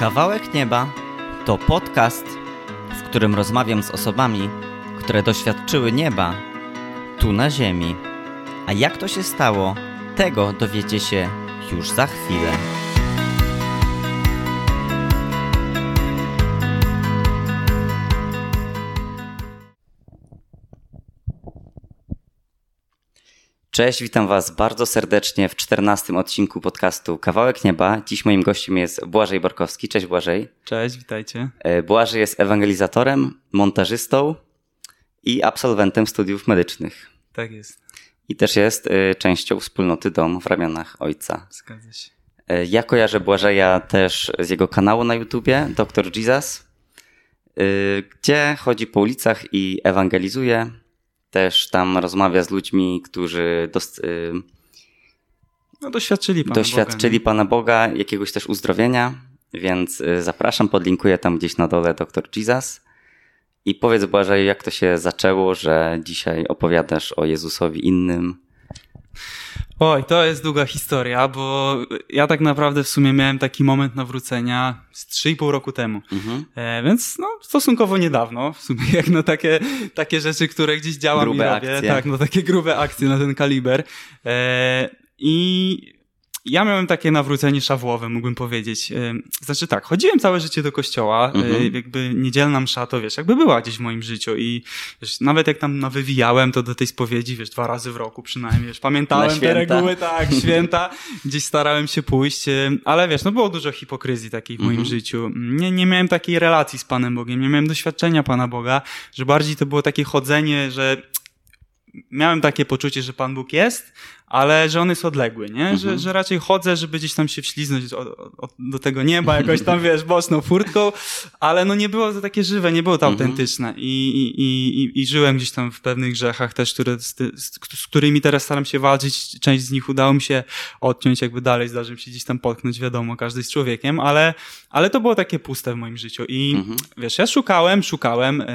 Kawałek Nieba to podcast, w którym rozmawiam z osobami, które doświadczyły nieba tu na Ziemi. A jak to się stało, tego dowiecie się już za chwilę. Cześć, witam Was bardzo serdecznie w czternastym odcinku podcastu Kawałek Nieba. Dziś moim gościem jest Błażej Borkowski. Cześć Błażej. Cześć, witajcie. E, Błażej jest ewangelizatorem, montażystą i absolwentem studiów medycznych. Tak jest. I też jest e, częścią wspólnoty Dom w ramionach Ojca. Zgadza się. E, Ja kojarzę Błażeja też z jego kanału na YouTubie, Dr. Jesus, gdzie chodzi po ulicach i ewangelizuje. Też tam rozmawia z ludźmi, którzy dost, y, No doświadczyli Pana doświadczyli Boga, Pana Boga, jakiegoś też uzdrowienia, więc y, zapraszam, podlinkuję tam gdzieś na dole Dr. Jesus. I powiedz Błażej, jak to się zaczęło, że dzisiaj opowiadasz o Jezusowi innym. Oj, to jest długa historia, bo ja tak naprawdę w sumie miałem taki moment nawrócenia z 3,5 roku temu. Mhm. E, więc no, stosunkowo niedawno, w sumie jak na takie, takie rzeczy, które gdzieś działam Grube i robię. akcje. Tak, no takie grube akcje na ten kaliber. E, I ja miałem takie nawrócenie szawłowe, mógłbym powiedzieć. E, Znaczy tak, chodziłem całe życie do kościoła, Mhm. e, jakby niedzielna msza to, wiesz, jakby była gdzieś w moim życiu i wiesz, nawet jak tam nawywijałem, to do tej spowiedzi, wiesz, dwa razy w roku przynajmniej, wiesz, pamiętałem te reguły, tak, święta, gdzieś starałem się pójść, e, ale wiesz, no było dużo hipokryzji takiej w moim Mhm. życiu. Nie, nie miałem takiej relacji z Panem Bogiem, nie miałem doświadczenia Pana Boga, że bardziej to było takie chodzenie, że miałem takie poczucie, że Pan Bóg jest, ale że on jest odległy, nie? Że, Mhm. że raczej chodzę, żeby gdzieś tam się wśliznąć o, o, do tego nieba, jakoś tam, wiesz, boczną furtką, ale no nie było to takie żywe, nie było to Mhm. autentyczne I, i, i, i, żyłem gdzieś tam w pewnych grzechach też, które, z, z, z którymi teraz staram się walczyć. Część z nich udało mi się odciąć, jakby dalej zdarzy mi się gdzieś tam potknąć, wiadomo, każdy jest człowiekiem, ale, ale to było takie puste w moim życiu i Mhm. wiesz, ja szukałem, szukałem, e,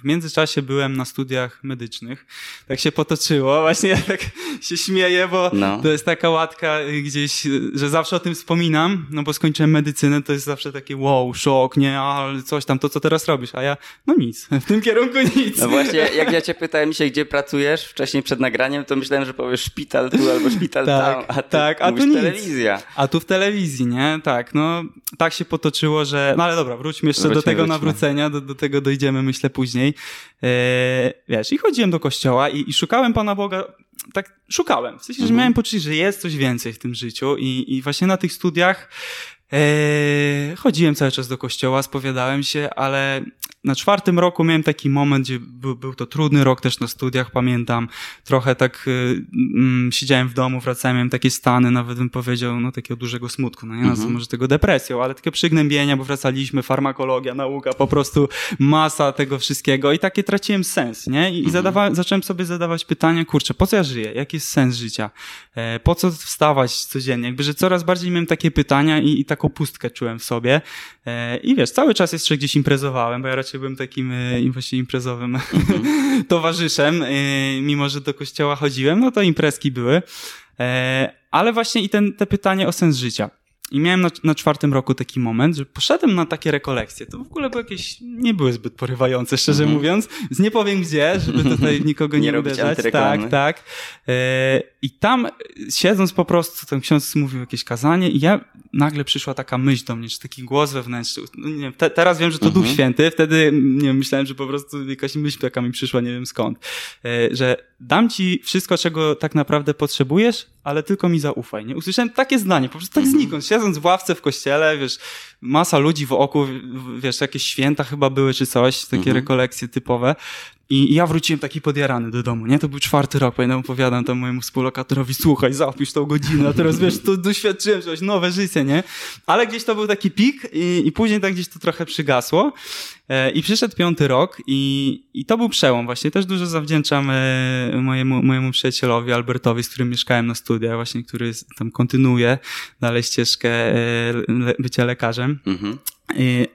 w międzyczasie byłem na studiach medycznych, tak się potoczyło, właśnie tak się śmieję, bo No. to jest taka łatka y, gdzieś, y, że zawsze o tym wspominam, no bo skończyłem medycynę, to jest zawsze takie wow, szok, nie, ale coś tam, to co teraz robisz, a ja, no nic, w tym kierunku nic. No właśnie, jak ja cię pytałem dzisiaj, gdzie pracujesz wcześniej przed nagraniem, to myślałem, że powiesz szpital tu albo szpital Tak, tam, a ty tak, a tu nic. telewizja. A tu w telewizji, nie? Tak, no tak się potoczyło, że. No ale dobra, wróćmy jeszcze do Wróćmy, tego wróćmy. nawrócenia, do, do tego dojdziemy, myślę, później. E, wiesz, i chodziłem do kościoła i, i szukałem Pana Boga. Tak, szukałem. W sensie, że Mhm. miałem poczucie, że jest coś więcej w tym życiu i, i właśnie na tych studiach chodziłem cały czas do kościoła, spowiadałem się, ale na czwartym roku miałem taki moment, gdzie był, był to trudny rok też na studiach, pamiętam. Trochę tak y, mm, siedziałem w domu, wracałem, miałem takie stany, nawet bym powiedział, no takiego dużego smutku, no nie nazwę Mhm. może tego depresją, ale takie przygnębienia, bo wracaliśmy, farmakologia, nauka, po prostu masa tego wszystkiego i takie traciłem sens, nie? I, i zadawałem, zacząłem sobie zadawać pytanie, kurczę, po co ja żyję? Jaki jest sens życia? E, po co wstawać codziennie? Jakby, że coraz bardziej miałem takie pytania i, i taką pustkę czułem w sobie. E, I wiesz, cały czas jeszcze gdzieś imprezowałem, bo ja raczej byłem takim e, właśnie imprezowym towarzyszem, e, mimo że do kościoła chodziłem, no to imprezki były. Ale właśnie i ten, te pytanie o sens życia. I miałem na, na czwartym roku taki moment, że poszedłem na takie rekolekcje. To w ogóle były jakieś, nie były zbyt porywające, szczerze Mhm. mówiąc. Więc nie powiem gdzie, żeby tutaj nikogo nie, Nie uderzać. Tak, tak. E, I tam siedząc po prostu, ten ksiądz mówił jakieś kazanie i ja nagle przyszła taka myśl do mnie, czy taki głos wewnętrzny. No, nie wiem, te, teraz wiem, że to Mhm. Duch Święty, wtedy nie wiem, myślałem, że po prostu jakaś myśl taka mi przyszła, nie wiem skąd. E, że dam ci wszystko, czego tak naprawdę potrzebujesz, ale tylko mi zaufaj. Nie? Usłyszałem takie zdanie, po prostu tak Mhm. znikąd, siedząc w ławce w kościele, wiesz, masa ludzi wokół, w- wiesz, jakieś święta chyba były czy coś, takie Mhm. rekolekcje typowe. I ja wróciłem taki podjarany do domu, nie? To był czwarty rok, pamiętam, opowiadam tam mojemu współlokatorowi, słuchaj, zapisz tą godzinę, a teraz wiesz, to doświadczyłem czegoś, nowe życie, nie? Ale gdzieś to był taki pik i, i później tak gdzieś to trochę przygasło. E, I przyszedł piąty rok i, i to był przełom właśnie. Też dużo zawdzięczam e, mojemu, mojemu przyjacielowi Albertowi, z którym mieszkałem na studiach, właśnie, który tam kontynuuje dalej ścieżkę e, bycia lekarzem. Mhm.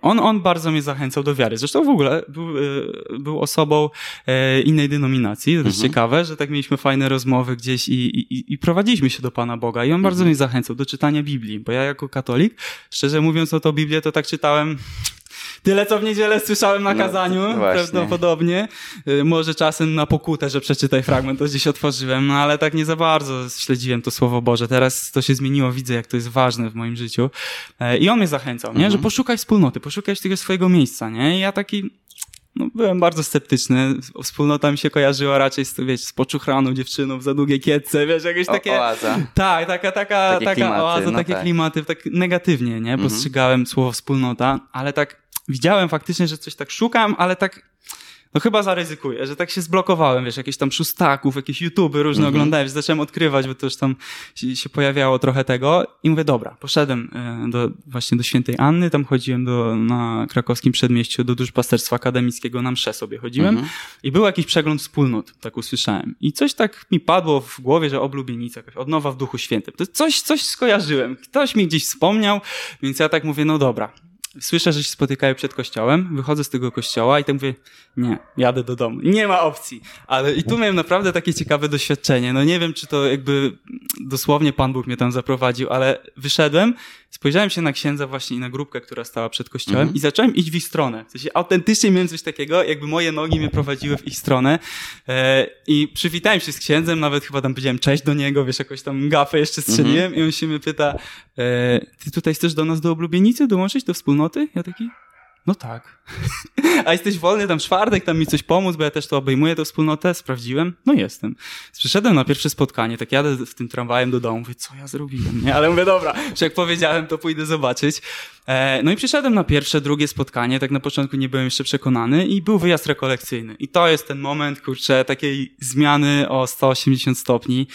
On, on bardzo mnie zachęcał do wiary. Zresztą w ogóle był, e, był osobą e, innej denominacji. To jest mhm. ciekawe, że tak mieliśmy fajne rozmowy gdzieś i, i, i prowadziliśmy się do Pana Boga. I on bardzo mhm. mnie zachęcał do czytania Biblii, bo ja jako katolik, szczerze mówiąc, o to Biblię to tak czytałem Tyle, co w niedzielę słyszałem na no, kazaniu, no, prawdopodobnie. Y, może czasem na pokutę, że przeczytaj fragment, to gdzieś otworzyłem, no ale tak nie za bardzo śledziłem to Słowo Boże. Teraz to się zmieniło, widzę, jak to jest ważne w moim życiu. E, I on mnie zachęcał, nie? Mhm. Że poszukaj wspólnoty, poszukaj tego swojego miejsca, nie? I ja taki, no, byłem bardzo sceptyczny. Wspólnota mi się kojarzyła raczej z, wiesz, z poczuchraną dziewczyną, za długie kietce, wiesz, jakieś takie... O, oaza. Tak, taka, taka, takie taka klimaty, oaza, no takie tak. klimaty, tak negatywnie, nie? Mhm. Postrzegałem słowo wspólnota, ale tak widziałem faktycznie, że coś tak szukam, ale tak no chyba zaryzykuję, że tak się zblokowałem, wiesz, jakieś tam szóstaków, jakieś YouTube'y różne -hmm. oglądałem, zacząłem odkrywać, bo to już tam się, pojawiało trochę tego i mówię, dobra, poszedłem e, do, właśnie do Świętej Anny, tam chodziłem do, na krakowskim przedmieściu do duszpasterstwa akademickiego, na msze sobie chodziłem -hmm. i był jakiś przegląd wspólnot, tak usłyszałem. I coś tak mi padło w głowie, że oblubienica, jakaś odnowa w Duchu Świętym. To coś, coś skojarzyłem, ktoś mi gdzieś wspomniał, więc ja tak mówię, no dobra, słyszę, że się spotykają przed kościołem, wychodzę z tego kościoła i tak mówię, nie, jadę do domu. Nie ma opcji. Ale i tu miałem naprawdę takie ciekawe doświadczenie. No nie wiem, czy to jakby dosłownie Pan Bóg mnie tam zaprowadził, ale wyszedłem, spojrzałem się na księdza właśnie i na grupkę, która stała przed kościołem mhm. i zacząłem iść w ich stronę. W sensie autentycznie miałem coś takiego, jakby moje nogi mnie prowadziły w ich stronę e, i przywitałem się z księdzem, nawet chyba tam powiedziałem cześć do niego, wiesz, jakoś tam gafę jeszcze strzeliłem mhm. i on się mnie pyta, e, ty tutaj chcesz do nas do oblubienicy dołączyć, do wspólnoty? Ja taki, no tak. A jesteś wolny tam czwartek, tam mi coś pomóc, bo ja też to obejmuję, tę wspólnotę? Sprawdziłem? No jestem. Przyszedłem na pierwsze spotkanie, tak jadę w tym tramwajem do domu, mówię, co ja zrobiłem, nie? Ale mówię, dobra, że jak powiedziałem, to pójdę zobaczyć. E, no i przyszedłem na pierwsze, drugie spotkanie, tak na początku nie byłem jeszcze przekonany i był wyjazd rekolekcyjny. I to jest ten moment, kurczę, takiej zmiany o 180 stopni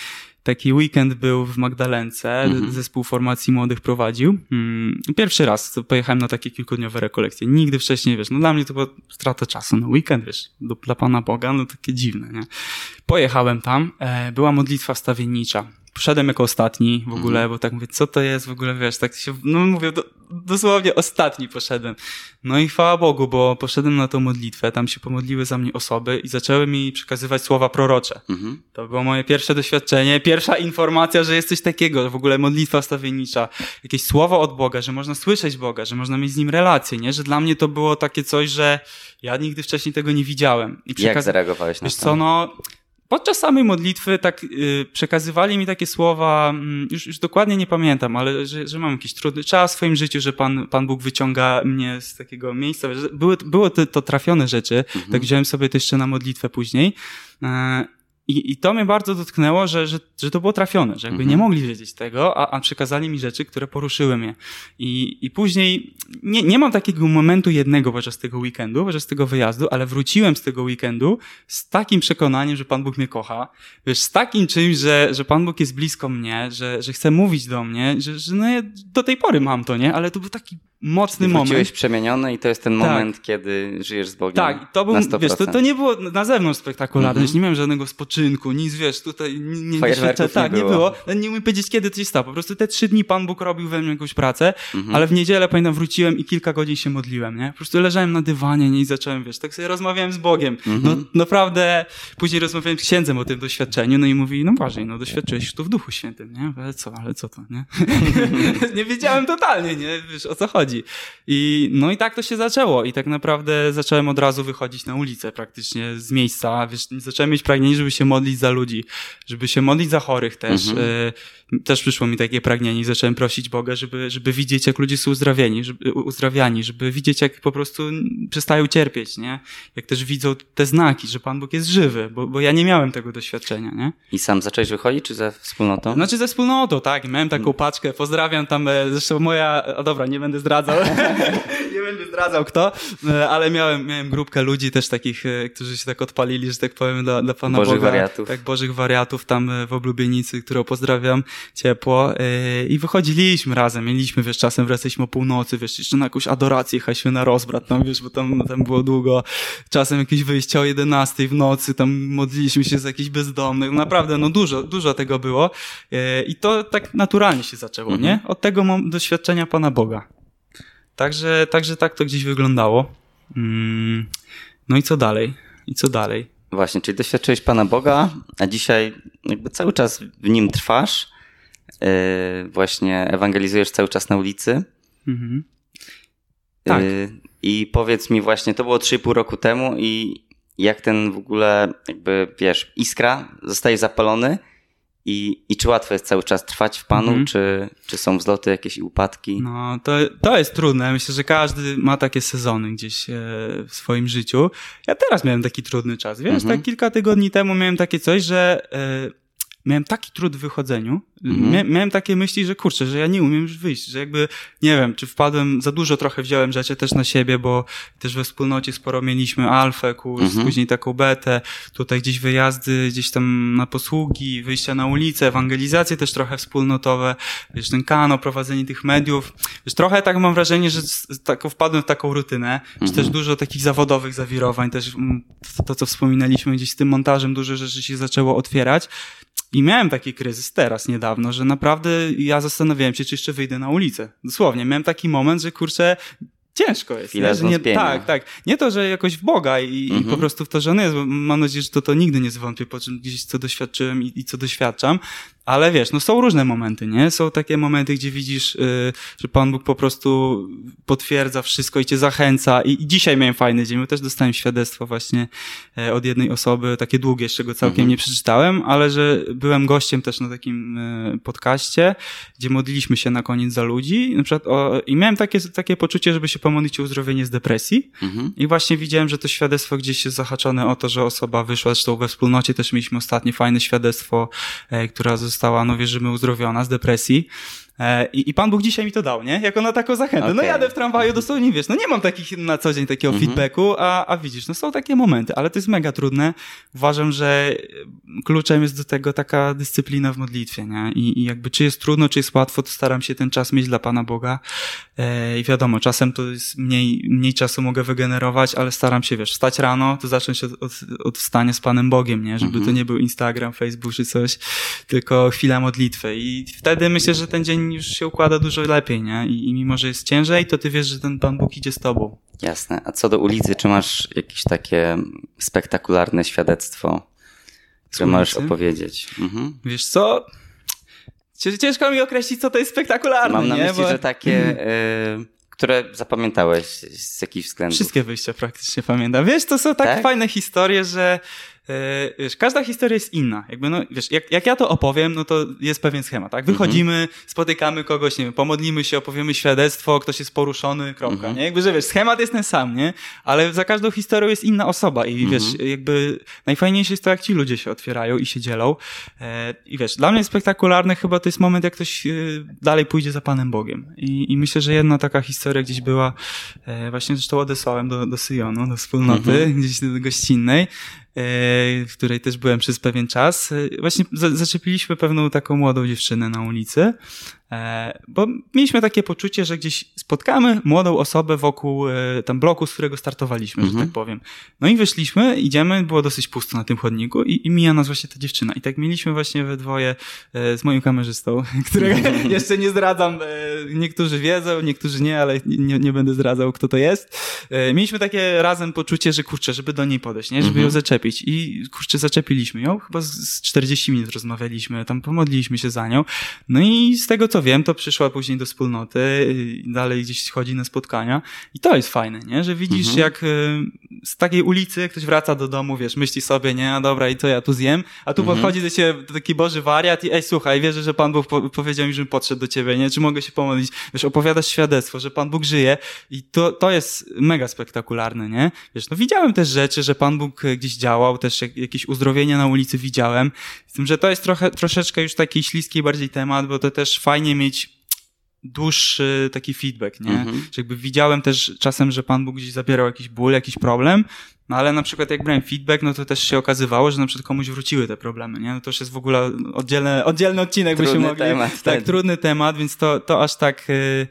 taki weekend był w Magdalence, mhm. zespół formacji młodych prowadził. Mm, pierwszy raz pojechałem na takie kilkudniowe rekolekcje. Nigdy wcześniej, wiesz, no dla mnie to była strata czasu. No weekend, wiesz, do, dla Pana Boga, no takie dziwne, nie? Pojechałem tam, e, była modlitwa wstawiennicza poszedłem jako ostatni w ogóle, mhm. bo tak mówię, co to jest w ogóle, wiesz, tak się, no mówię, do, dosłownie ostatni poszedłem. No i chwała Bogu, bo poszedłem na tą modlitwę, tam się pomodliły za mnie osoby i zaczęły mi przekazywać słowa prorocze. Mhm. To było moje pierwsze doświadczenie, pierwsza informacja, że jest coś takiego, w ogóle modlitwa stawiennicza, jakieś słowo od Boga, że można słyszeć Boga, że można mieć z Nim relację, nie? Że dla mnie to było takie coś, że ja nigdy wcześniej tego nie widziałem. I przekaz... Jak zareagowałeś na Wiesz to? co, no podczas samej modlitwy tak yy, przekazywali mi takie słowa, yy, już, już dokładnie nie pamiętam, ale że, że mam jakiś trudny czas w swoim życiu, że Pan, Pan Bóg wyciąga mnie z takiego miejsca. Były, były to, to trafione rzeczy, mhm. tak wziąłem sobie to jeszcze na modlitwę później. I, I to mnie bardzo dotknęło, że, że, że to było trafione, że jakby mhm. nie mogli wiedzieć tego, a, a przekazali mi rzeczy, które poruszyły mnie. I, i później nie, nie mam takiego momentu jednego podczas tego weekendu, podczas tego wyjazdu, ale wróciłem z tego weekendu z takim przekonaniem, że Pan Bóg mnie kocha, wiesz, z takim czymś, że, że Pan Bóg jest blisko mnie, że, że chce mówić do mnie, że, że no ja do tej pory mam to, nie? Ale to był taki mocny moment. Wróciłeś przemieniony i to jest ten tak. moment, kiedy żyjesz z Bogiem. Tak, to był, wiesz, to, to nie było na zewnątrz spektakularne, mm -hmm. nie miałem żadnego spoczynku, nic, wiesz, tutaj nie, nie, nie, tak, nie było. było. No, nie umiem powiedzieć, kiedy to się stało. Po prostu te trzy dni Pan Bóg robił we mnie jakąś pracę, mm -hmm. ale w niedzielę, pamiętam, wróciłem i kilka godzin się modliłem, nie? Po prostu leżałem na dywanie nie? i zacząłem, wiesz, tak sobie rozmawiałem z Bogiem. Mm -hmm. No, naprawdę, później rozmawiałem z księdzem o tym doświadczeniu, no i mówi, no właśnie, no doświadczyłeś tu w Duchu Świętym, nie? Ale co, ale co to, nie? nie wiedziałem totalnie, nie? Wiesz, o co chodzi. I no i tak to się zaczęło i tak naprawdę zacząłem od razu wychodzić na ulicę praktycznie z miejsca, wiesz, zacząłem mieć pragnienie, żeby się modlić za ludzi, żeby się modlić za chorych też. Mhm. Y też przyszło mi takie pragnienie i zacząłem prosić Boga, żeby, żeby widzieć, jak ludzie są uzdrawieni, żeby, uzdrawiani, żeby widzieć, jak po prostu przestają cierpieć, nie? Jak też widzą te znaki, że Pan Bóg jest żywy, bo, bo ja nie miałem tego doświadczenia, nie? I sam zacząłeś wychodzić, czy ze wspólnotą? Znaczy ze wspólnotą, tak. Miałem taką hmm. paczkę, pozdrawiam tam, e, zresztą moja, a dobra, nie będę zdradzał, nie będę zdradzał kto, e, ale miałem, miałem grupkę ludzi też takich, e, którzy się tak odpalili, że tak powiem, dla, dla Pana Bożych Boga. wariatów. Tak, Bożych wariatów tam w Oblubienicy, którą pozdrawiam ciepło i wychodziliśmy razem, mieliśmy, wiesz, czasem wracaliśmy o północy, wiesz, jeszcze na jakąś adorację jechaliśmy na rozbrat, tam, wiesz, bo tam, tam było długo, czasem jakieś wyjście o 11 w nocy, tam modliliśmy się z jakichś bezdomnych, naprawdę, no dużo, dużo tego było i to tak naturalnie się zaczęło, mhm. nie? Od tego mam doświadczenia Pana Boga. Także, także tak to gdzieś wyglądało. Mm, no i co dalej? I co dalej? Właśnie, czyli doświadczyłeś Pana Boga, a dzisiaj jakby cały czas w nim trwasz. Yy, właśnie ewangelizujesz cały czas na ulicy. Mhm. Tak. Yy, I powiedz mi właśnie, to było 3,5 roku temu i jak ten w ogóle jakby, wiesz, iskra zostaje zapalony i, I czy łatwo jest cały czas trwać w Panu, mhm. czy, czy są wzloty, jakieś upadki? No, to, to jest trudne. Myślę, że każdy ma takie sezony gdzieś e, w swoim życiu. Ja teraz miałem taki trudny czas. Wiesz, mhm. tak kilka tygodni temu miałem takie coś, że e, miałem taki trud w wychodzeniu. Mhm. miałem takie myśli, że kurczę, że ja nie umiem już wyjść, że jakby, nie wiem, czy wpadłem, za dużo trochę wziąłem rzeczy też na siebie, bo też we wspólnocie sporo mieliśmy alfę, kurs, mhm. później taką betę, tutaj gdzieś wyjazdy, gdzieś tam na posługi, wyjścia na ulicę, ewangelizacje też trochę wspólnotowe, wiesz, ten kano, prowadzenie tych mediów. Wiesz, trochę tak mam wrażenie, że tak wpadłem w taką rutynę, mhm. czy też dużo takich zawodowych zawirowań, też mm, to, to, co wspominaliśmy gdzieś z tym montażem, dużo rzeczy się zaczęło otwierać. I miałem taki kryzys teraz niedawno, że naprawdę ja zastanawiałem się, czy jeszcze wyjdę na ulicę. Dosłownie, miałem taki moment, że kurczę, ciężko jest. nie? Że nie, tak, tak. Nie to, że jakoś w Boga i, i mhm. po prostu w to, że on jest, bo mam nadzieję, że to, to nigdy nie zwątpię, po czym gdzieś co doświadczyłem i, i co doświadczam, ale wiesz, no są różne momenty, nie? Są takie momenty, gdzie widzisz, yy, że Pan Bóg po prostu potwierdza wszystko i cię zachęca. I, i dzisiaj miałem fajny dzień, bo też dostałem świadectwo właśnie e, od jednej osoby, takie długie, jeszcze go całkiem mhm. nie przeczytałem, ale że byłem gościem też na takim e, podcaście, gdzie modliliśmy się na koniec za ludzi na przykład o, i miałem takie, takie poczucie, żeby się pomodlić o uzdrowienie z depresji. Mhm. I właśnie widziałem, że to świadectwo gdzieś jest zahaczone o to, że osoba wyszła, zresztą we wspólnocie też mieliśmy ostatnie fajne świadectwo, e, która została, no wierzymy, uzdrowiona z depresji. E, I, I Pan Bóg dzisiaj mi to dał, nie? Jako na taką zachętę. Okay. No jadę w tramwaju, dosłownie wiesz, no nie mam takich na co dzień takiego mm -hmm. feedbacku, a, a widzisz, no są takie momenty, ale to jest mega trudne. Uważam, że kluczem jest do tego taka dyscyplina w modlitwie, nie? I, i jakby czy jest trudno, czy jest łatwo, to staram się ten czas mieć dla Pana Boga. E, I wiadomo, czasem to jest mniej, mniej czasu mogę wygenerować, ale staram się, wiesz, wstać rano, to zacząć od, od, od wstania z Panem Bogiem, nie? Żeby mm -hmm. to mhm. nie był Instagram, Facebook czy coś, tylko chwila modlitwy. I wtedy myślę, że ten dzień już się układa dużo lepiej, nie? I, I mimo, że jest ciężej, to ty wiesz, że ten Pan Bóg idzie z tobą. Jasne. A co do ulicy, czy masz jakieś takie spektakularne świadectwo, które możesz opowiedzieć? Mhm. Wiesz co? Ciężko mi określić, co to jest spektakularne. Mam na nie? myśli, Bo... że takie, y, które zapamiętałeś z jakichś względów. Wszystkie wyjścia praktycznie pamiętam. Wiesz, to są tak, tak? fajne historie, że wiesz, każda historia jest inna. Jakby, no, wiesz, jak, jak ja to opowiem, no to jest pewien schemat, tak? Wychodzimy, mhm. spotykamy kogoś, nie wiem, pomodlimy się, opowiemy świadectwo, ktoś jest poruszony, kropka, mhm. nie? Jakby, że wiesz, schemat jest ten sam, nie? Ale za każdą historią jest inna osoba i wiesz, mhm. jakby najfajniejsze jest to, jak ci ludzie się otwierają i się dzielą. E, I wiesz, dla mnie spektakularne chyba to jest moment, jak ktoś e, dalej pójdzie za Panem Bogiem. I, i myślę, że jedna taka historia gdzieś była, właśnie zresztą odesłałem do, do Syjonu, do wspólnoty, mhm. gdzieś do gościnnej, E, w której też byłem przez pewien czas. E, właśnie zaczepiliśmy pewną taką młodą dziewczynę na ulicy E, bo mieliśmy takie poczucie, że gdzieś spotkamy młodą osobę wokół e, tam bloku, z którego startowaliśmy, że mhm. tak powiem. No i wyszliśmy, idziemy, było dosyć pusto na tym chodniku i, i mija nas właśnie ta dziewczyna. I tak mieliśmy właśnie we dwoje e, z moim kamerzystą, którego jeszcze nie zdradzam. Niektórzy wiedzą, niektórzy nie, ale nie, nie będę zdradzał, kto to jest. Mieliśmy takie razem poczucie, że kurczę, żeby do niej podejść, nie? Żeby mhm. ją zaczepić. I kurczę, zaczepiliśmy ją. Chyba z 40 minut rozmawialiśmy, tam pomodliliśmy się za nią. No i z tego co wiem, to przyszła później do wspólnoty, dalej gdzieś chodzi na spotkania i to jest fajne, nie? Że widzisz mhm. jak y, z takiej ulicy ktoś wraca do domu, wiesz, myśli sobie, nie, a dobra i co ja tu zjem, a tu mhm. podchodzi do ciebie taki Boży wariat i ej, słuchaj, wierzę, że Pan Bóg po powiedział mi, żebym podszedł do ciebie, nie? Czy mogę się pomodlić? Wiesz, opowiadasz świadectwo, że Pan Bóg żyje i to, to jest mega spektakularne, nie? Wiesz, no widziałem też rzeczy, że Pan Bóg gdzieś działał, też jakieś uzdrowienia na ulicy widziałem, z tym, że to jest trochę, troszeczkę już taki śliski bardziej temat, bo to też fajnie mieć dłuższy taki feedback, nie? Mhm. Że jakby widziałem też czasem, że Pan Bóg gdzieś zabierał jakiś ból, jakiś problem, no ale na przykład jak brałem feedback, no to też się okazywało, że na przykład komuś wróciły te problemy, nie? No to już jest w ogóle oddzielny, oddzielny odcinek, trudny byśmy mogli. Temat, tak, tak, trudny temat, więc to, to aż tak y,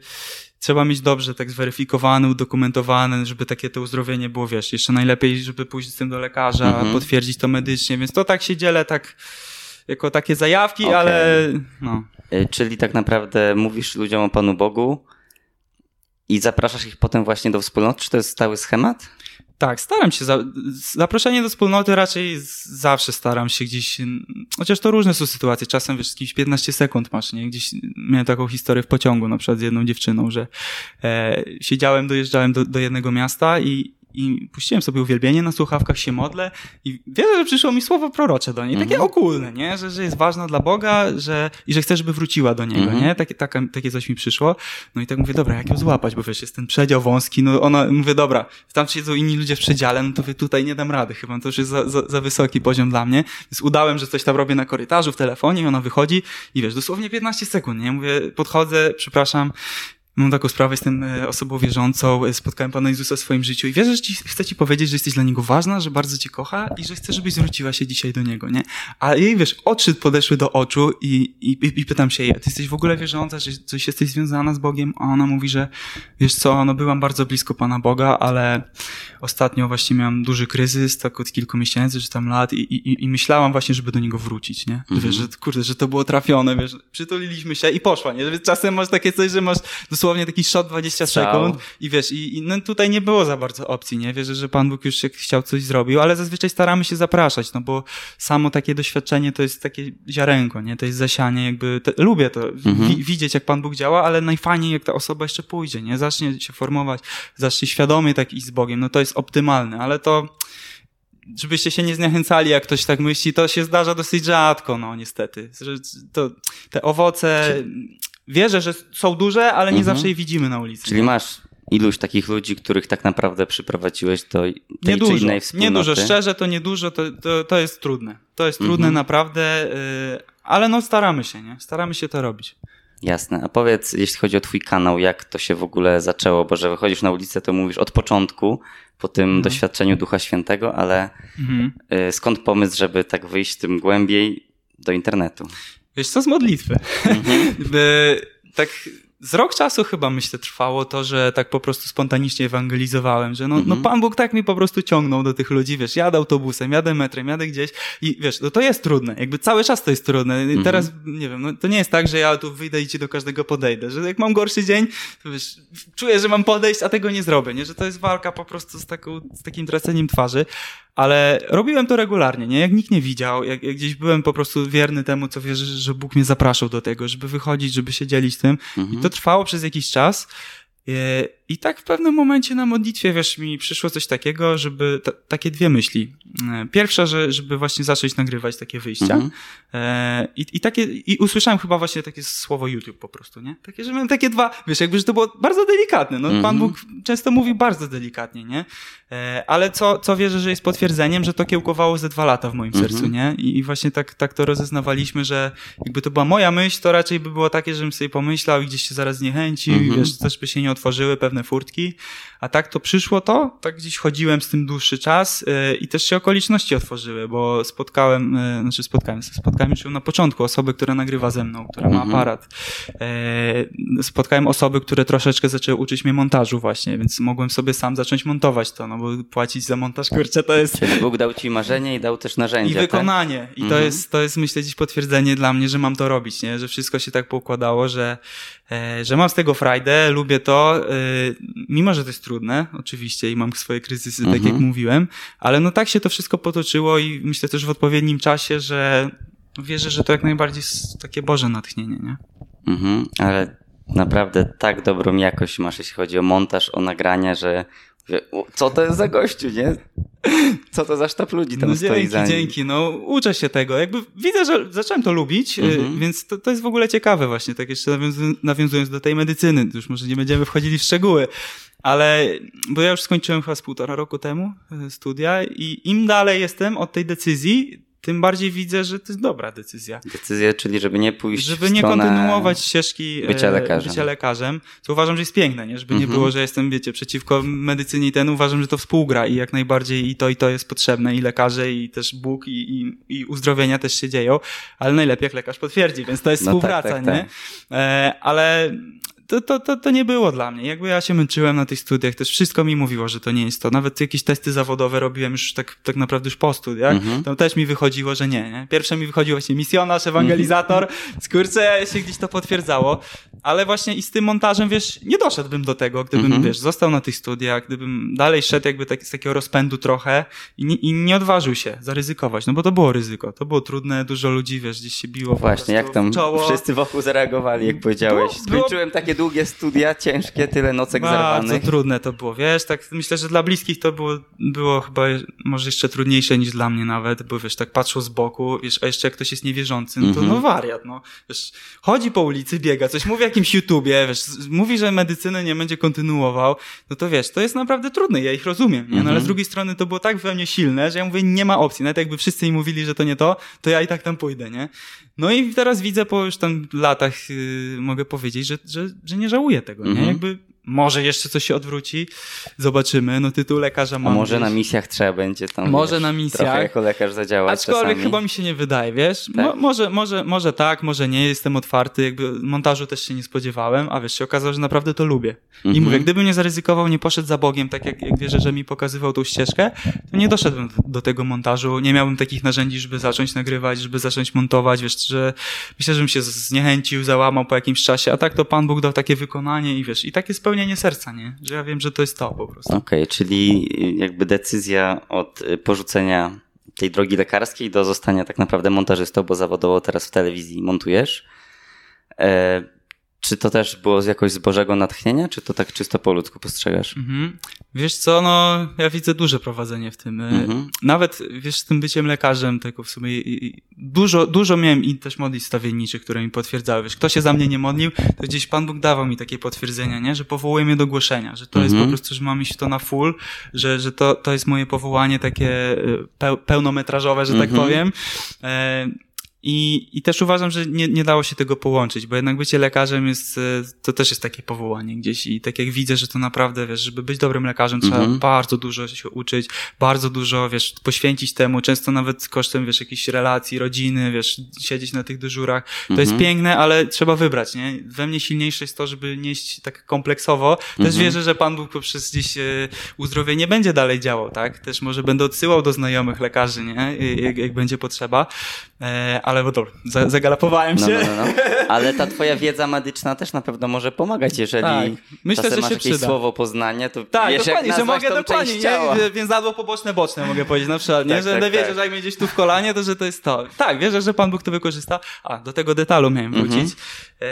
trzeba mieć dobrze tak zweryfikowane, udokumentowane, żeby takie to uzdrowienie było, wiesz, jeszcze najlepiej, żeby pójść z tym do lekarza, mhm. potwierdzić to medycznie, więc to tak się dzielę tak jako takie zajawki, okay. ale no. E, czyli tak naprawdę mówisz ludziom o Panu Bogu, I zapraszasz ich potem właśnie do wspólnoty? Czy to jest stały schemat? Tak, staram się. Za, zaproszenie do wspólnoty raczej zawsze staram się gdzieś. Chociaż to różne są sytuacje. Czasem wiesz, jakieś 15 sekund masz, nie? Gdzieś miałem taką historię w pociągu, na przykład z jedną dziewczyną, że e, siedziałem, dojeżdżałem do, do jednego miasta i, i puściłem sobie uwielbienie na słuchawkach, się modlę i wierzę, że przyszło mi słowo prorocze do niej, takie mhm. ogólne, nie? Że, że jest ważna dla Boga że, i że chcę, żeby wróciła do Niego, mhm. nie? Takie, taka, takie coś mi przyszło. No i tak mówię, dobra, jak ją złapać, bo wiesz, jest ten przedział wąski, no ona, mówię, dobra, tam siedzą inni ludzie w przedziale, no to wy tutaj nie dam rady chyba, to już jest za, za, za wysoki poziom dla mnie. Więc udałem, że coś tam robię na korytarzu, w telefonie i ona wychodzi i wiesz, dosłownie 15 sekund, nie? Mówię, podchodzę, przepraszam, Mam taką sprawę, jestem e, osobą wierzącą, e, spotkałem Pana Jezusa w swoim życiu i wierzę, że ci, chcę ci powiedzieć, że jesteś dla Niego ważna, że bardzo cię kocha i że chcę, żebyś zwróciła się dzisiaj do Niego, nie? A jej, wiesz, oczy podeszły do oczu i, i, i pytam się jej, ty jesteś w ogóle wierząca, że coś jesteś związana z Bogiem? A ona mówi, że wiesz co, no byłam bardzo blisko Pana Boga, ale ostatnio właśnie miałam duży kryzys, tak od kilku miesięcy, czy tam lat i, i, i myślałam właśnie, żeby do Niego wrócić, nie? Mhm. Wiesz, że kurde, że to było trafione, wiesz, przytuliliśmy się i poszła, nie? Czasem masz takie coś, że masz dosłownie taki shot 20 Strzał. sekund i wiesz, i, i no tutaj nie było za bardzo opcji, nie? Wierzę, że Pan Bóg już chciał coś zrobił, ale zazwyczaj staramy się zapraszać, no bo samo takie doświadczenie to jest takie ziarenko, nie? To jest zasianie, jakby, te, lubię to, mhm. wi widzieć jak Pan Bóg działa, ale najfajniej jak ta osoba jeszcze pójdzie, nie? Zacznie się formować, zacznie świadomie tak iść z Bogiem, no to jest optymalne, ale to żebyście się nie zniechęcali, jak ktoś tak myśli, to się zdarza dosyć rzadko, no niestety. To, te owoce wierzę, że są duże, ale nie mhm. zawsze je widzimy na ulicy. Czyli masz iluś takich ludzi, których tak naprawdę przyprowadziłeś do tej nie czy innej wspólnoty? Nie dużo, szczerze to nie dużo, to, to, to jest trudne. To jest trudne mhm. naprawdę, yy, ale no staramy się, nie? Staramy się to robić. Jasne. A powiedz, jeśli chodzi o twój kanał, jak to się w ogóle zaczęło? Bo że wychodzisz na ulicę, to mówisz od początku, po tym mhm. doświadczeniu Ducha Świętego, ale mhm. Y, skąd pomysł, żeby tak wyjść tym głębiej do internetu? Wiesz co, z modlitwy. Mhm. tak z rok czasu chyba myślę trwało to, że tak po prostu spontanicznie ewangelizowałem, że no, no mhm. Pan Bóg tak mi po prostu ciągnął do tych ludzi, wiesz, jadę autobusem, jadę metrem, jadę gdzieś i wiesz, no to jest trudne, jakby cały czas to jest trudne. Mhm. Teraz, nie wiem, no to nie jest tak, że ja tu wyjdę i ci do każdego podejdę, że jak mam gorszy dzień, to wiesz, czuję, że mam podejść, a tego nie zrobię, nie, że to jest walka po prostu z, taką, z takim traceniem twarzy, ale robiłem to regularnie, nie? Jak nikt nie widział, jak, jak gdzieś byłem po prostu wierny temu, co wierzę, że Bóg mnie zapraszał do tego, żeby wychodzić, żeby się dzielić tym. Mhm. I to trwało przez jakiś czas. E, I tak w pewnym momencie na modlitwie, wiesz, mi przyszło coś takiego, żeby, takie dwie myśli. E, pierwsza, że, żeby właśnie zacząć nagrywać takie wyjścia. Mhm. E, I, I takie, i usłyszałem chyba właśnie takie słowo YouTube po prostu, nie? Takie, że miałem takie dwa, wiesz, jakby, że to było bardzo delikatne. No, mhm. Pan Bóg często mówi bardzo delikatnie, nie? Ale co, co wierzę, że jest potwierdzeniem, że to kiełkowało ze dwa lata w moim mhm. sercu, nie? I, I, właśnie tak, tak to rozeznawaliśmy, że jakby to była moja myśl, to raczej by było takie, żebym sobie pomyślał i gdzieś się zaraz zniechęcił, mhm. wiesz, też by się nie otworzyły pewne furtki, a tak to przyszło to, tak gdzieś chodziłem z tym dłuższy czas yy, i też się okoliczności otworzyły, bo spotkałem, yy, znaczy spotkałem, spotkałem już na początku osobę, która nagrywa ze mną, która ma mhm. aparat. Yy, spotkałem osoby, które troszeczkę zaczęły uczyć mnie montażu właśnie, więc mogłem sobie sam zacząć montować to, no bo płacić za montaż, kurczę, to jest... Czyli Bóg dał ci marzenie i dał też narzędzia, I tak? wykonanie. Tak? I to, mhm. jest, to jest, myślę, dziś potwierdzenie dla mnie, że mam to robić, nie? Że wszystko się tak poukładało, że, że mam z tego frajdę, lubię to, mimo, że to jest trudne, oczywiście, i mam swoje kryzysy, mhm. tak jak mówiłem, ale no tak się to wszystko potoczyło i myślę też w odpowiednim czasie, że wierzę, że to jak najbardziej jest takie Boże natchnienie, nie? Mhm, ale naprawdę tak dobrą jakość masz, jeśli chodzi o montaż, o nagrania, że co to jest za gościu, nie? Co to za sztab ludzi tam no, stoi dzięki, za nim. Dzięki, no uczę się tego. Jakby widzę, że zacząłem to lubić, y, mhm. więc to, to jest w ogóle ciekawe właśnie, tak jeszcze nawiązując do tej medycyny, już może nie będziemy wchodzili w szczegóły, ale, bo ja już skończyłem chyba z półtora roku temu y, studia i im dalej jestem od tej decyzji, tym bardziej widzę, że to jest dobra decyzja. Decyzja, czyli żeby nie pójść Żeby nie kontynuować ścieżki e, bycia lekarzem. bycia lekarzem, co uważam, że jest piękne, nie? Żeby nie mhm. było, że jestem, wiecie, przeciwko medycynie i ten, uważam, że to współgra i jak najbardziej i to i to jest potrzebne i lekarze i też Bóg i, i, i uzdrowienia też się dzieją, ale najlepiej jak lekarz potwierdzi, więc to jest no tak, współpraca, tak, tak, nie? Tak. E, ale to, to, to, to nie było dla mnie. Jakby ja się męczyłem na tych studiach, też wszystko mi mówiło, że to nie jest to. Nawet jakieś testy zawodowe robiłem już tak, tak naprawdę już po studiach. Mhm. Tam też mi wychodziło, że nie, nie. Pierwsze mi wychodziło właśnie misjonarz, ewangelizator, skurcze się gdzieś to potwierdzało. Ale właśnie i z tym montażem, wiesz, nie doszedłbym do tego, gdybym, Mhm. wiesz, został na tych studiach, gdybym dalej szedł jakby tak, z takiego rozpędu trochę i nie, i nie odważył się zaryzykować, no bo to było ryzyko. To było trudne, dużo ludzi, wiesz, gdzieś się biło. Właśnie, jak tam czoło. wszyscy wokół zareagowali, jak powiedziałeś. Skończyłem takie długie studia, ciężkie, tyle nocek Bardzo zerwanych. trudne to było, wiesz, tak myślę, że dla bliskich to było, było chyba może jeszcze trudniejsze niż dla mnie nawet, bo wiesz, tak patrzą z boku, wiesz, a jeszcze jak ktoś jest niewierzący, no to Mhm. no wariat, no, wiesz, chodzi po ulicy, biega, coś mówi o jakimś YouTubie, wiesz, mówi, że medycynę nie będzie kontynuował, no to wiesz, to jest naprawdę trudne, ja ich rozumiem? No ale Mhm. z drugiej strony to było tak we mnie silne, że ja mówię, nie ma opcji, nawet jakby wszyscy mi mówili, że to nie to, to ja i tak tam pójdę, nie? No i teraz widzę po już tam latach, yy, mogę powiedzieć, że, że, że nie żałuję tego, nie? Mhm. Jakby może jeszcze coś się odwróci, zobaczymy. No tytuł lekarza A mam. może na gdzieś. misjach trzeba będzie tam Może wiesz, na misjach. trochę jako lekarz zadziałać Aczkolwiek czasami. chyba mi się nie wydaje, wiesz? Mo, Tak? może, może, może tak, może nie, jestem otwarty, jakby montażu też się nie spodziewałem, a wiesz, się okazało, że naprawdę to lubię. I Mhm. mówię, gdybym nie zaryzykował, nie poszedł za Bogiem, tak jak, jak wierzę, że mi pokazywał tą ścieżkę, to nie doszedłbym do, tego montażu, nie miałbym takich narzędzi, żeby zacząć nagrywać, żeby zacząć montować, wiesz, że myślę, że bym się zniechęcił, załamał po jakimś czasie, a tak to Pan Bóg dał takie wykonanie i wiesz, i takie spełnienie serca, nie? Że ja wiem, że to jest to po prostu. Okej, czyli jakby decyzja od y, porzucenia tej drogi lekarskiej do zostania tak naprawdę montażystą, bo zawodowo teraz w telewizji montujesz. E, czy to też było z jakoś z Bożego natchnienia, czy to tak czysto po ludzku postrzegasz? Mhm. Wiesz co, no ja widzę duże prowadzenie w tym. Mhm. Nawet, wiesz, z tym byciem lekarzem, tego w sumie dużo, dużo miałem i też modlitw stawienniczych, które mi potwierdzały. Wiesz, kto się za mnie nie modlił, to gdzieś Pan Bóg dawał mi takie potwierdzenia, nie? Że powołuje mnie do głoszenia, że to jest Mhm. po prostu, że mam iść to na full, że, że to, to jest moje powołanie takie peł, pełnometrażowe, że tak Mhm. powiem. E, i, I też uważam, że nie, nie dało się tego połączyć, bo jednak bycie lekarzem jest, e, to też jest takie powołanie gdzieś i tak jak widzę, że to naprawdę, wiesz, żeby być dobrym lekarzem trzeba Mhm. bardzo dużo się uczyć, bardzo dużo, wiesz, poświęcić temu, często nawet kosztem, wiesz, jakichś relacji, rodziny, wiesz, siedzieć na tych dyżurach. To jest Mhm. piękne, ale trzeba wybrać, nie? We mnie silniejsze jest to, żeby nieść tak kompleksowo. Też Mhm. wierzę, że Pan Bóg poprzez gdzieś e, uzdrowienie będzie dalej działał, tak? Też może będę odsyłał do znajomych lekarzy, nie? Jak, jak będzie potrzeba. E, ale bo dobra, za, zagalopowałem No, się. no, no, no. Ale ta twoja wiedza medyczna też na pewno może pomagać, jeżeli Tak. Myślę, że masz się jakieś przyda. słowo poznania, to Tak, wiesz dokładnie, jak że mogę dokładnie, nie? Więzadło poboczne, boczne mogę powiedzieć na przykład, nie? Tak, że tak, będę wiedział, tak. że jak mnie gdzieś tu w kolanie, to że to jest to. Tak, wierzę, że Pan Bóg to wykorzysta. A, do tego detalu miałem Mhm. wrócić. E,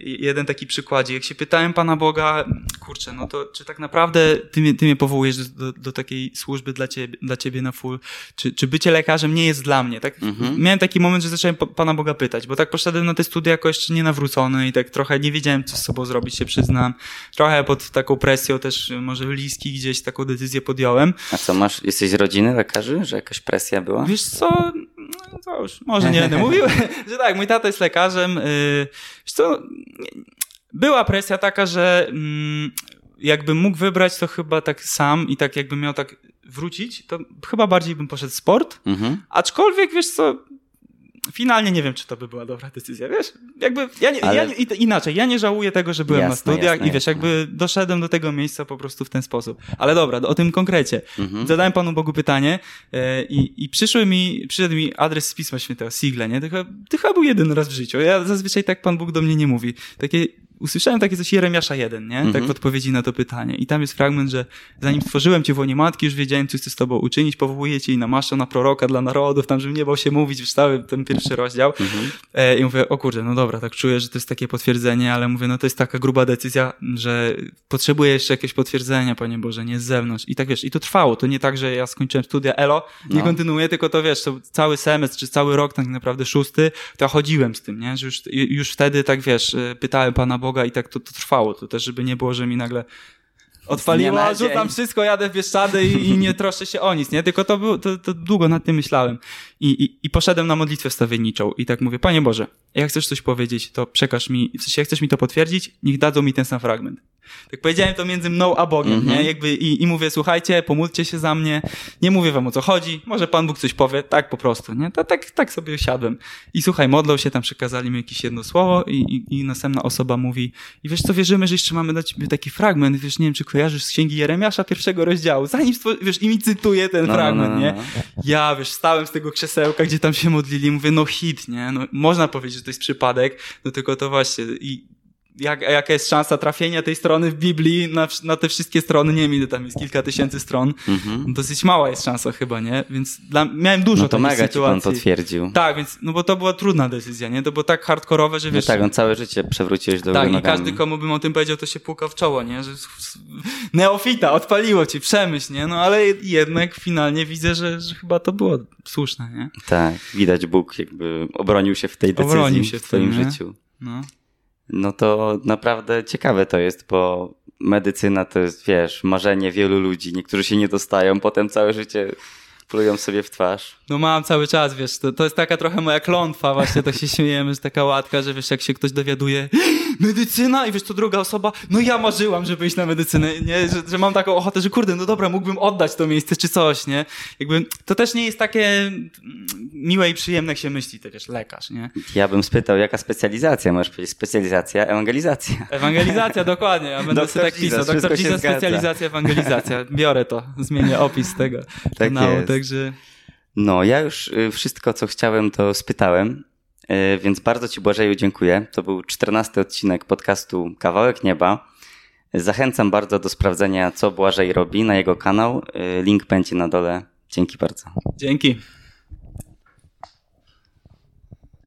jeden taki przykładzik. Jak się pytałem Pana Boga, kurczę, no to czy tak naprawdę Ty mnie, ty mnie powołujesz do, do, do takiej służby dla ciebie, dla ciebie na full? Czy, czy bycie lekarzem nie jest dla mnie? Tak, Mhm. Miałem taki moment, że zacząłem pa- Pana Boga pytać, bo tak poszedłem na te studia jako jeszcze nie nawrócony i tak trochę nie wiedziałem, co z sobą zrobić, się przyznam. Trochę pod taką presją też, y, może bliski gdzieś taką decyzję podjąłem. A co, masz, jesteś z rodziny lekarzy, że jakaś presja była? Wiesz co, no to już może nie będę mówił, że tak, mój tata jest lekarzem. y, Wiesz co, była presja taka, że mm, jakbym mógł wybrać, to chyba tak sam i tak jakbym miał tak wrócić, to chyba bardziej bym poszedł w sport. Mhm. Aczkolwiek, wiesz co, finalnie nie wiem, czy to by była dobra decyzja, wiesz? Jakby, ja nie, Ale- ja nie, inaczej, ja nie żałuję tego, że byłem na Jasne, studiach jasne, i wiesz, jasne. jakby doszedłem do tego miejsca po prostu w ten sposób. Ale dobra, o tym konkrecie. Mhm. Zadałem Panu Bogu pytanie e, i, i przyszły mi, przyszedł mi adres z Pisma Świętego, Sigle, nie? To chyba, to chyba był jeden raz w życiu. Ja zazwyczaj tak Pan Bóg do mnie nie mówi. Takie, usłyszałem takie coś Jeremiasza 1, nie? Tak Mhm. w odpowiedzi na to pytanie. I tam jest fragment, że zanim stworzyłem Cię w łonie matki, już wiedziałem, co chcę z Tobą uczynić, powołuję Cię i namaszczę na proroka dla narodów, tam, żebym nie bał się mówić, wstały ten pierwszy rozdział. Mhm. E, I mówię, o kurde, no dobra, tak czuję, że to jest takie potwierdzenie, ale mówię, no to jest taka gruba decyzja, że potrzebuję jeszcze jakieś potwierdzenia, Panie Boże, nie z zewnątrz. I tak wiesz, i to trwało. To nie tak, że ja skończyłem studia, elo, nie No. kontynuuję, tylko to wiesz, to cały semestr, czy cały rok tak naprawdę szósty, to ja chodziłem z tym, nie? Że już, już wtedy tak wiesz, e, pytałem Pana Boga i tak to, to trwało. To też, żeby nie było, że mi nagle dzień. rzucam wszystko, jadę w Bieszczady i, i nie troszczę się o nic, nie? Tylko to, było, to, to długo nad tym myślałem. I, i, I poszedłem na modlitwę wstawienniczą i tak mówię, Panie Boże, jak chcesz coś powiedzieć, to przekaż mi, w sensie jak chcesz mi to potwierdzić, niech dadzą mi ten sam fragment. Tak powiedziałem to między mną a Bogiem, Mhm. nie? Jakby i, i mówię, słuchajcie, pomódlcie się za mnie, nie mówię wam o co chodzi, może Pan Bóg coś powie, tak po prostu, nie? To, tak, tak sobie siadłem. I słuchaj, modlą się, tam przekazali mi jakieś jedno słowo i, i, i następna osoba mówi, i wiesz co, wierzymy, że jeszcze mamy dać taki fragment, wiesz, nie wiem, czy kojarzysz z Księgi Jeremiasza pierwszego rozdziału, zanim, wiesz, i mi cytuje ten No, no, fragment, no, no, nie? no. Ja, wiesz, stałem z tego krzesełka, gdzie tam się modlili, mówię, no hit, nie? No, można powiedzieć, że to jest przypadek, no tylko to właśnie i jak, jaka jest szansa trafienia tej strony w Biblii na, na te wszystkie strony, nie wiem ile tam jest, kilka tysięcy stron, Mhm. dosyć mała jest szansa chyba, nie? Więc dla, miałem dużo No to mega ci pan sytuacji. potwierdził. Tak, więc, no bo to była trudna decyzja, nie? To było tak hardkorowe, że No wiesz... tak, on całe życie przewróciłeś do Tak, i każdy, komu bym o tym powiedział, to się pukał w czoło, nie? Że neofita, odpaliło ci, przemyśl, nie? No ale jednak finalnie widzę, że, że chyba to było słuszne, nie? Tak, widać Bóg jakby obronił się w tej decyzji Obronił się w w twoim nie? życiu. No. No to naprawdę ciekawe to jest, bo medycyna to jest, wiesz, marzenie wielu ludzi. Niektórzy się nie dostają, potem całe życie plują sobie w twarz. No mam cały czas, wiesz, to, to jest taka trochę moja klątwa, właśnie tak się śmiejemy, że taka łatka, że wiesz, jak się ktoś dowiaduje, medycyna i wiesz, to druga osoba, no ja marzyłam, żeby iść na medycynę, nie, że, że mam taką ochotę, że kurde, no dobra, mógłbym oddać to miejsce czy coś, nie, jakby to też nie jest takie mm, miłe i przyjemne, jak się myśli, to wiesz, lekarz, nie. Ja bym spytał, jaka specjalizacja? Możesz powiedzieć specjalizacja, ewangelizacja. Ewangelizacja, dokładnie, ja będę Doktor sobie tak pisał, doktor zgadza. specjalizacja, ewangelizacja, biorę to, zmienię opis tego kanału, jest. Także... No, ja już y, wszystko, co chciałem, to spytałem, y, więc bardzo Ci Błażeju dziękuję. To był czternasty odcinek podcastu Kawałek Nieba. Zachęcam bardzo do sprawdzenia, co Błażej robi na jego kanał. Y, Link będzie na dole. Dzięki bardzo. Dzięki.